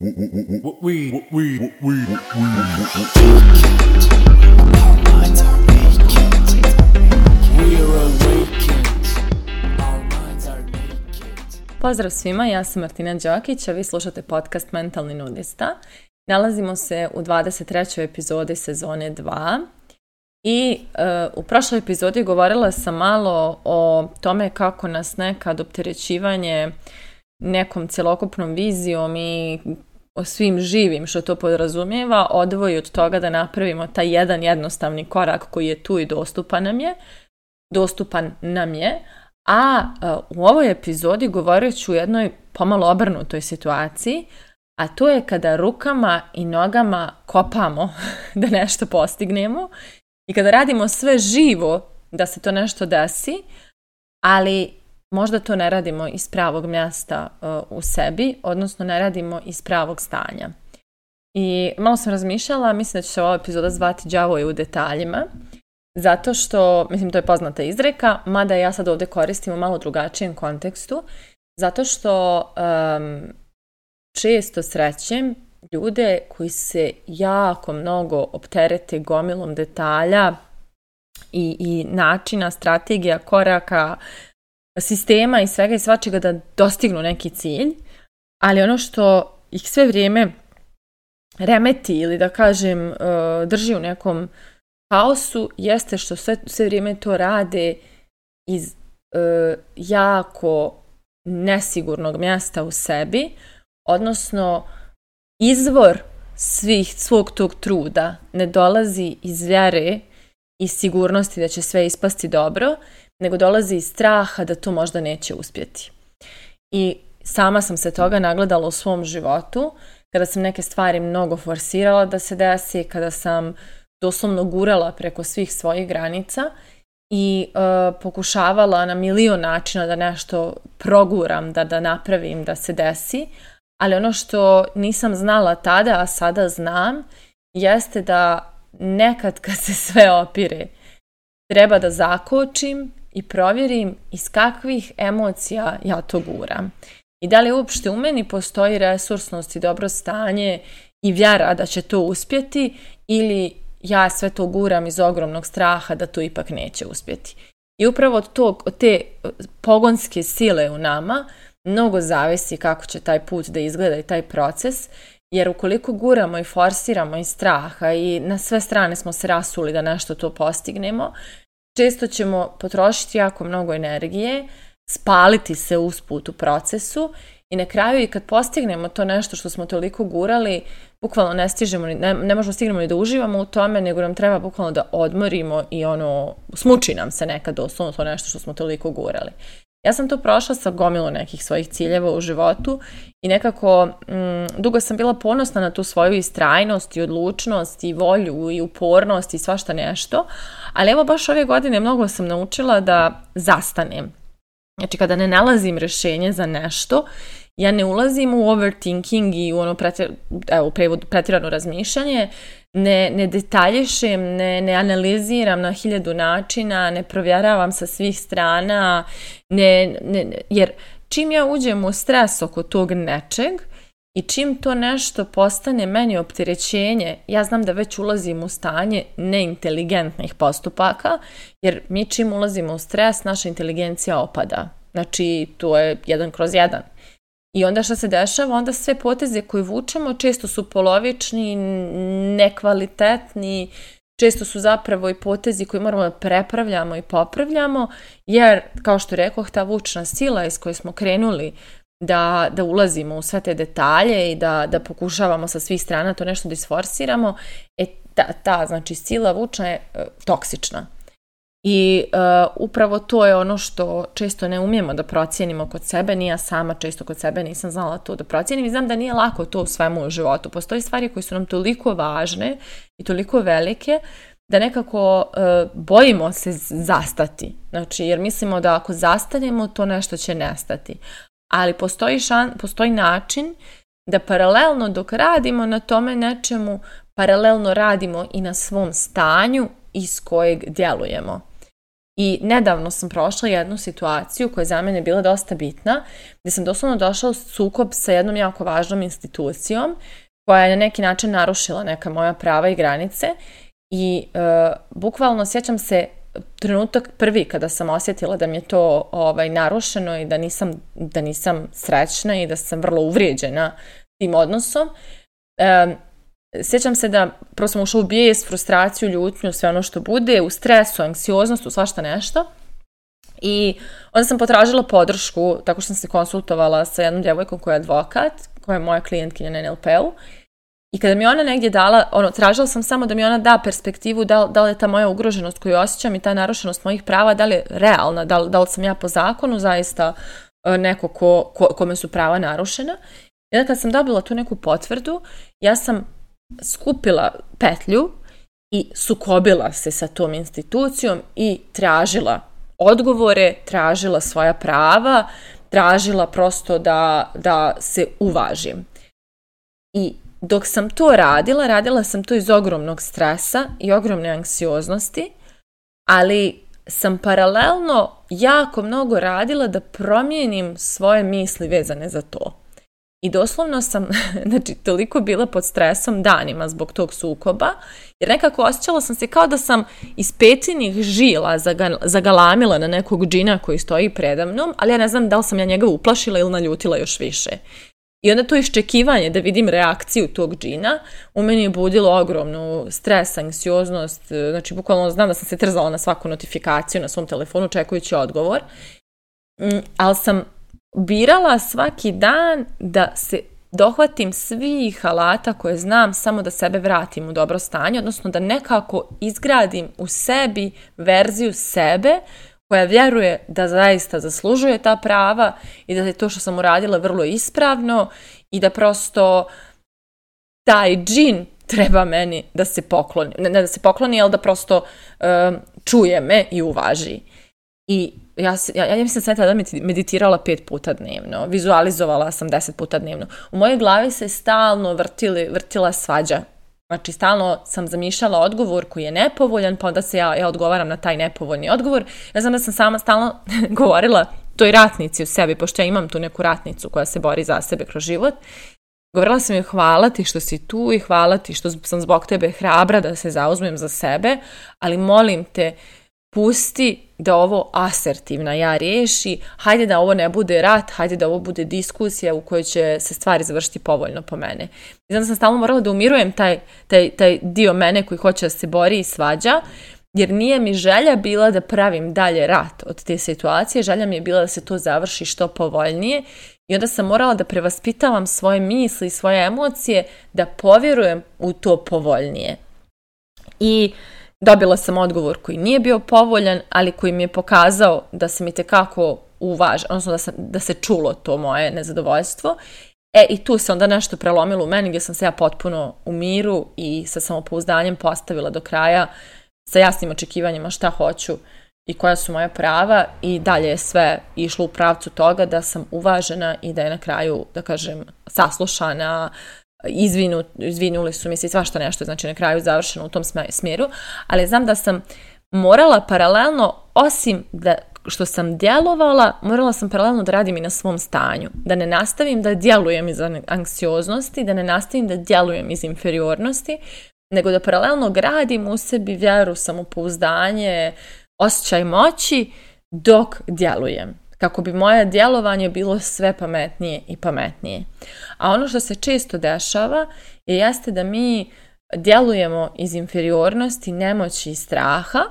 We, we, we, we, we, Pozdrav svima, ja sam Martina Đokić, a vi slušate podcast Mentalni nudista. Nalazimo se u 23. epizodi sezone 2 i uh, u prošloj epizodi govorila sam malo o tome kako nas nekad opterećivanje uh, nekom celokupnom vizijom i o svim živim što to podrazumijeva, odvoji od toga da napravimo taj jedan jednostavni korak koji je tu i dostupan nam je, dostupan nam je, a e, u ovoj epizodi govorit ću o jednoj pomalo obrnutoj situaciji, a to je kada rukama i nogama kopamo da nešto postignemo i kada radimo sve živo da se to nešto desi, ali možda to ne radimo iz pravog mjesta e, u sebi, odnosno ne radimo iz pravog stanja. I malo sam razmišljala, mislim da će se ova epizoda zvati Đavo je u detaljima, zato što, mislim, to je poznata izreka, mada ja sad ovde koristim u malo drugačijem kontekstu, zato što um, često srećem ljude koji se jako mnogo opterete gomilom detalja i, i načina, strategija, koraka, sistema i svega i svačega da dostignu neki cilj, ali ono što ih sve vrijeme remeti ili da kažem uh, drži u nekom haosu jeste što sve, sve vrijeme to rade iz uh, jako nesigurnog mjesta u sebi, odnosno izvor svih svog tog truda ne dolazi iz vjere i sigurnosti da će sve ispasti dobro, nego dolazi iz straha da to možda neće uspjeti. I sama sam se toga nagledala u svom životu, kada sam neke stvari mnogo forsirala da se desi, kada sam doslovno gurala preko svih svojih granica i e, pokušavala na milion načina da nešto proguram, da, da napravim, da se desi, ali ono što nisam znala tada, a sada znam, jeste da nekad kad se sve opire, treba da zakočim i provjerim iz kakvih emocija ja to guram. I da li uopšte u meni postoji resursnost i dobro stanje i vjera da će to uspjeti ili ja sve to guram iz ogromnog straha da to ipak neće uspjeti. I upravo od, tog, od te eh, pogonske sile u nama mnogo zavisi kako će taj put da izgleda i taj proces Jer ukoliko guramo i forsiramo iz straha i na sve strane smo se rasuli da nešto to postignemo, često ćemo potrošiti jako mnogo energije, spaliti se usput u procesu i na kraju i kad postignemo to nešto što smo toliko gurali, bukvalno ne stižemo, ne, ne možemo stignemo ni da uživamo u tome, nego nam treba bukvalno da odmorimo i ono, smuči nam se nekad doslovno to nešto što smo toliko gurali. Ja sam to prošla sa gomilu nekih svojih ciljeva u životu i nekako mm, dugo sam bila ponosna na tu svoju istrajnost i odlučnost i volju i upornost i svašta nešto, ali evo baš ove godine mnogo sam naučila da zastanem. Znači kada ne nalazim rešenje za nešto, ja ne ulazim u overthinking i u ono pretjer, evo, prevod, pretjerano razmišljanje, ne, ne detaljišem, ne, ne analiziram na hiljadu načina, ne provjeravam sa svih strana, ne, ne, jer čim ja uđem u stres oko tog nečeg, i čim to nešto postane meni opterećenje, ja znam da već ulazim u stanje neinteligentnih postupaka, jer mi čim ulazimo u stres, naša inteligencija opada. Znači, to je jedan kroz jedan. I onda šta se dešava? Onda sve poteze koje vučemo često su polovični, nekvalitetni, često su zapravo i potezi koje moramo da prepravljamo i popravljamo, jer, kao što rekao, ta vučna sila iz koje smo krenuli da, da ulazimo u sve te detalje i da, da pokušavamo sa svih strana to nešto da isforsiramo, e, ta, ta znači, sila vučna je e, toksična. I uh, upravo to je ono što često ne umijemo da procijenimo kod sebe, ni ja sama često kod sebe nisam znala to da procijenim i znam da nije lako to u svemu u životu. Postoje stvari koje su nam toliko važne i toliko velike da nekako uh, bojimo se zastati. Znači, jer mislimo da ako zastanemo to nešto će nestati. Ali postoji, šan, postoji način da paralelno dok radimo na tome nečemu, paralelno radimo i na svom stanju iz kojeg djelujemo. I nedavno sam prošla jednu situaciju koja je za mene bila dosta bitna, gdje sam doslovno došla u sukob sa jednom jako važnom institucijom koja je na neki način narušila neka moja prava i granice i e, bukvalno sjećam se trenutak prvi kada sam osjetila da mi je to ovaj, narušeno i da nisam, da nisam srećna i da sam vrlo uvrijeđena tim odnosom. E, Sjećam se da prosto sam ušla u bijes, frustraciju, ljutnju, sve ono što bude, u stresu, anksioznost, u svašta nešto. I onda sam potražila podršku tako što sam se konsultovala sa jednom djevojkom koja je advokat, koja je moja klijentkinja na NLP-u. I kada mi ona negdje dala, ono, tražila sam samo da mi ona da perspektivu da, da li je ta moja ugroženost koju osjećam i ta narušenost mojih prava, da li je realna, da li, da li sam ja po zakonu zaista e, neko ko, ko, kome su prava narušena. I onda kad sam dobila tu neku potvrdu, ja sam skupila petlju i sukobila se sa tom institucijom i tražila odgovore, tražila svoja prava, tražila prosto da, da se uvažim. I dok sam to radila, radila sam to iz ogromnog stresa i ogromne anksioznosti, ali sam paralelno jako mnogo radila da promijenim svoje misli vezane za to. I doslovno sam, znači, toliko bila pod stresom danima zbog tog sukoba, jer nekako osjećala sam se kao da sam iz petinih žila zagalamila na nekog džina koji stoji predamnom, ali ja ne znam da li sam ja njega uplašila ili naljutila još više. I onda to iščekivanje da vidim reakciju tog džina u meni je budilo ogromnu stres, anksioznost, znači bukvalno znam da sam se trzala na svaku notifikaciju na svom telefonu čekajući odgovor, mm, ali sam birala svaki dan da se dohvatim svih alata koje znam samo da sebe vratim u dobro stanje, odnosno da nekako izgradim u sebi verziju sebe koja vjeruje da zaista zaslužuje ta prava i da je to što sam uradila vrlo ispravno i da prosto taj džin treba meni da se pokloni, ne, da se pokloni, ali da prosto um, čuje me i uvaži. I ja, ja, ja mislim sam tada meditirala pet puta dnevno, vizualizovala sam deset puta dnevno. U mojoj glavi se stalno vrtili, vrtila svađa. Znači, stalno sam zamišljala odgovor koji je nepovoljan, pa onda se ja, ja odgovaram na taj nepovoljni odgovor. Ja znam da sam sama stalno govorila toj ratnici u sebi, pošto ja imam tu neku ratnicu koja se bori za sebe kroz život. Govorila sam joj hvala ti što si tu i hvala ti što sam zbog tebe hrabra da se zauzmem za sebe, ali molim te, pusti da ovo asertivna ja riješi, hajde da ovo ne bude rat, hajde da ovo bude diskusija u kojoj će se stvari završiti povoljno po mene. I znam da sam stalno morala da umirujem taj, taj, taj dio mene koji hoće da se bori i svađa, jer nije mi želja bila da pravim dalje rat od te situacije, želja mi je bila da se to završi što povoljnije i onda sam morala da prevaspitavam svoje misli i svoje emocije da povjerujem u to povoljnije. I uh, Dobila sam odgovor koji nije bio povoljan, ali koji mi je pokazao da se mi tekako uvaž, odnosno da, sam, da se čulo to moje nezadovoljstvo. E, i tu se onda nešto prelomilo u meni gdje sam se ja potpuno u miru i sa samopouzdanjem postavila do kraja sa jasnim očekivanjima šta hoću i koja su moja prava i dalje je sve išlo u pravcu toga da sam uvažena i da je na kraju, da kažem, saslušana, izvinu, izvinuli su mi se i svašta nešto, znači na kraju završeno u tom smjeru, ali znam da sam morala paralelno, osim da što sam djelovala, morala sam paralelno da radim i na svom stanju. Da ne nastavim da djelujem iz anksioznosti, da ne nastavim da djelujem iz inferiornosti, nego da paralelno gradim u sebi vjeru, samopouzdanje, osjećaj moći dok djelujem kako bi moje djelovanje bilo sve pametnije i pametnije. A ono što se često dešava je jeste da mi djelujemo iz inferiornosti, nemoći i straha,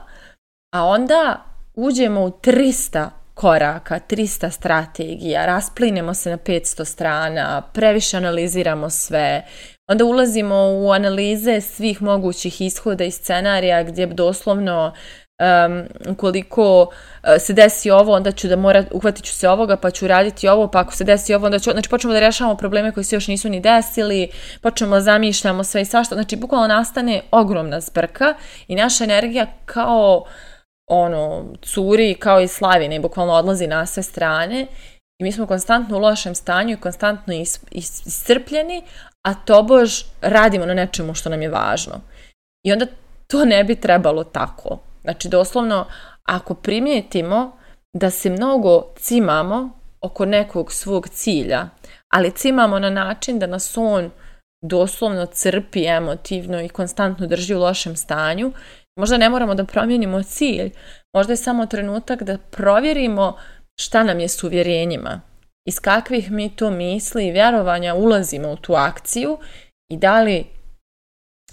a onda uđemo u 300 koraka, 300 strategija, rasplinemo se na 500 strana, previše analiziramo sve, onda ulazimo u analize svih mogućih ishoda i scenarija gdje doslovno um, ukoliko e, se desi ovo, onda ću da mora, uhvatit ću se ovoga, pa ću raditi ovo, pa ako se desi ovo, onda ću, znači počnemo da rešavamo probleme koji se još nisu ni desili, počnemo da zamišljamo sve i svašta, znači bukvalno nastane ogromna zbrka i naša energija kao ono, curi kao i slavine i bukvalno odlazi na sve strane i mi smo konstantno u lošem stanju i konstantno is, is, iscrpljeni, a tobož radimo na nečemu što nam je važno. I onda to ne bi trebalo tako Znači, doslovno, ako primijetimo da se mnogo cimamo oko nekog svog cilja, ali cimamo na način da nas on doslovno crpi emotivno i konstantno drži u lošem stanju, možda ne moramo da promijenimo cilj, možda je samo trenutak da provjerimo šta nam je s uvjerenjima, iz kakvih mi to misli i vjerovanja ulazimo u tu akciju i da li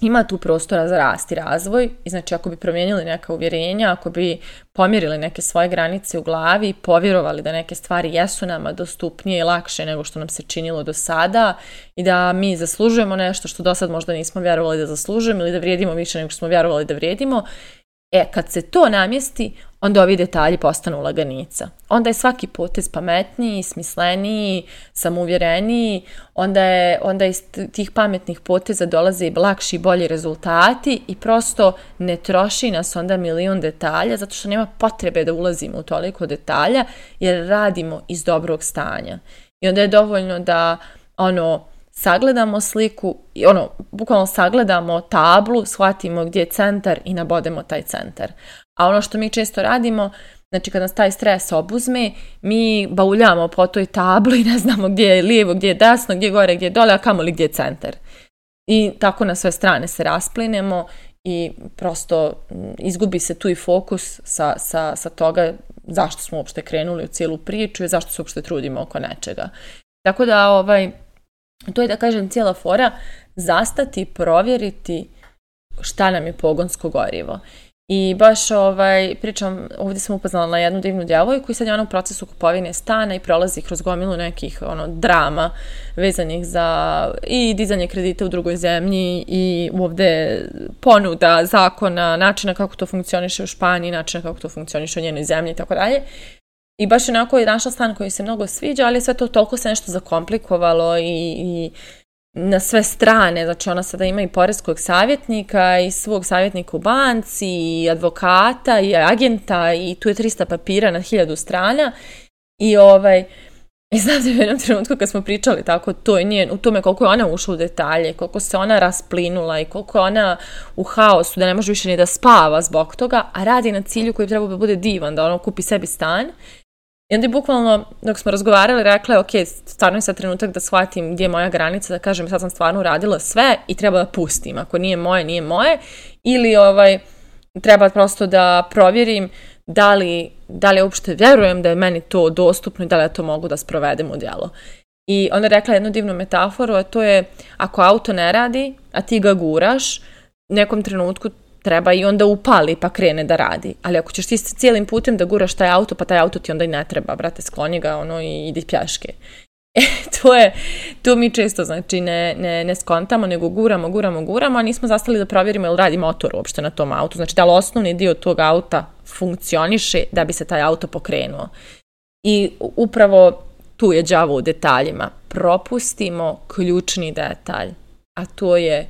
ima tu prostora za rast i razvoj i znači ako bi promijenili neka uvjerenja, ako bi pomirili neke svoje granice u glavi i povjerovali da neke stvari jesu nama dostupnije i lakše nego što nam se činilo do sada i da mi zaslužujemo nešto što do sad možda nismo vjerovali da zaslužujemo ili da vrijedimo više nego što smo vjerovali da vrijedimo, e kad se to namjesti, onda ovi detalji postanu laganica. Onda je svaki potez pametniji, smisleniji, samouvjereniji, onda, je, onda iz tih pametnih poteza dolaze i lakši i bolji rezultati i prosto ne troši nas onda milion detalja zato što nema potrebe da ulazimo u toliko detalja jer radimo iz dobrog stanja. I onda je dovoljno da ono, sagledamo sliku, ono, bukvalno sagledamo tablu, shvatimo gdje je centar i nabodemo taj centar. A ono što mi često radimo, znači kad nas taj stres obuzme, mi bauljamo po toj tabli ne znamo gdje je lijevo, gdje je desno, gdje je gore, gdje je dole, a kamoli gdje je centar. I tako na sve strane se rasplinemo i prosto izgubi se tu i fokus sa, sa, sa toga zašto smo uopšte krenuli u cijelu priču i zašto se uopšte trudimo oko nečega. Tako da ovaj, To je da kažem cijela fora zastati i provjeriti šta nam je pogonsko gorivo. I baš ovaj, pričam, ovdje sam upoznala na jednu divnu djevojku i sad je ona u procesu kupovine stana i prolazi kroz gomilu nekih ono, drama vezanih za i dizanje kredita u drugoj zemlji i ovdje ponuda zakona, načina kako to funkcioniše u Španiji, načina kako to funkcioniše u njenoj zemlji i tako dalje. I baš onako je našla stan koji se mnogo sviđa, ali sve to toliko se nešto zakomplikovalo i, i na sve strane, znači ona sada ima i porezkog savjetnika i svog savjetnika u banci i advokata i agenta i tu je 300 papira na 1000 strana i ovaj i znam da je u jednom trenutku kad smo pričali tako to nije, u tome koliko je ona ušla u detalje, koliko se ona rasplinula i koliko je ona u haosu da ne može više ni da spava zbog toga, a radi na cilju koji treba da bude divan, da ona kupi sebi stan I onda je bukvalno, dok smo razgovarali, rekla je, ok, stvarno je sad trenutak da shvatim gdje je moja granica, da kažem, sad sam stvarno uradila sve i treba da pustim. Ako nije moje, nije moje. Ili ovaj, treba prosto da provjerim da li, da li uopšte vjerujem da je meni to dostupno i da li ja to mogu da sprovedem u djelo. I ona je rekla jednu divnu metaforu, a to je ako auto ne radi, a ti ga guraš, u nekom trenutku treba i onda upali pa krene da radi. Ali ako ćeš ti cijelim putem da guraš taj auto, pa taj auto ti onda i ne treba, brate, skloni ga ono i idi pjaške. E, to je, to mi često znači ne, ne, ne skontamo, nego guramo, guramo, guramo, a nismo zastali da provjerimo ili radi motor uopšte na tom autu. Znači da li osnovni dio tog auta funkcioniše da bi se taj auto pokrenuo. I upravo tu je đavo u detaljima. Propustimo ključni detalj, a to je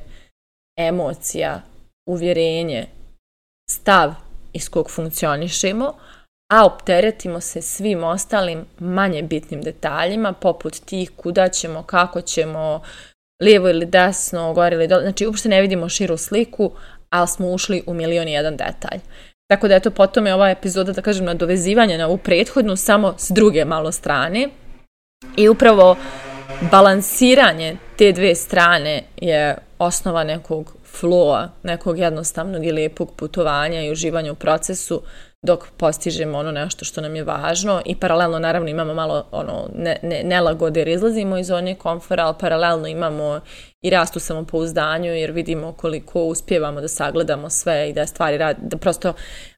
emocija uvjerenje, stav iz kog funkcionišemo, a opteretimo se svim ostalim manje bitnim detaljima, poput tih kuda ćemo, kako ćemo, lijevo ili desno, gore ili dole. Znači, uopšte ne vidimo širu sliku, ali smo ušli u milion i jedan detalj. Tako da, eto, potom je ova epizoda, da kažem, nadovezivanje na ovu prethodnu, samo s druge malo strane. I upravo balansiranje te dve strane je osnova nekog flowa nekog jednostavnog i lijepog putovanja i uživanja u procesu dok postižemo ono nešto što nam je važno i paralelno naravno imamo malo ono ne, ne, nelagode jer izlazimo iz zone komfora, ali paralelno imamo i rast u samopouzdanju jer vidimo koliko uspjevamo da sagledamo sve i da stvari rad, da prosto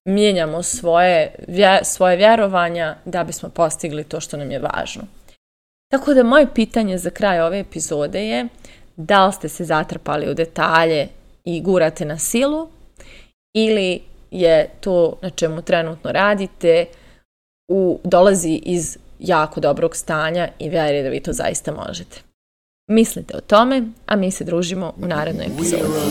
mijenjamo svoje, vje, svoje vjerovanja da bismo postigli to što nam je važno. Tako da moje pitanje za kraj ove epizode je da li ste se zatrpali u detalje i gurate na silu ili je to na čemu trenutno radite u, dolazi iz jako dobrog stanja i vjeruje da vi to zaista možete. Mislite o tome, a mi se družimo u narednoj epizodi.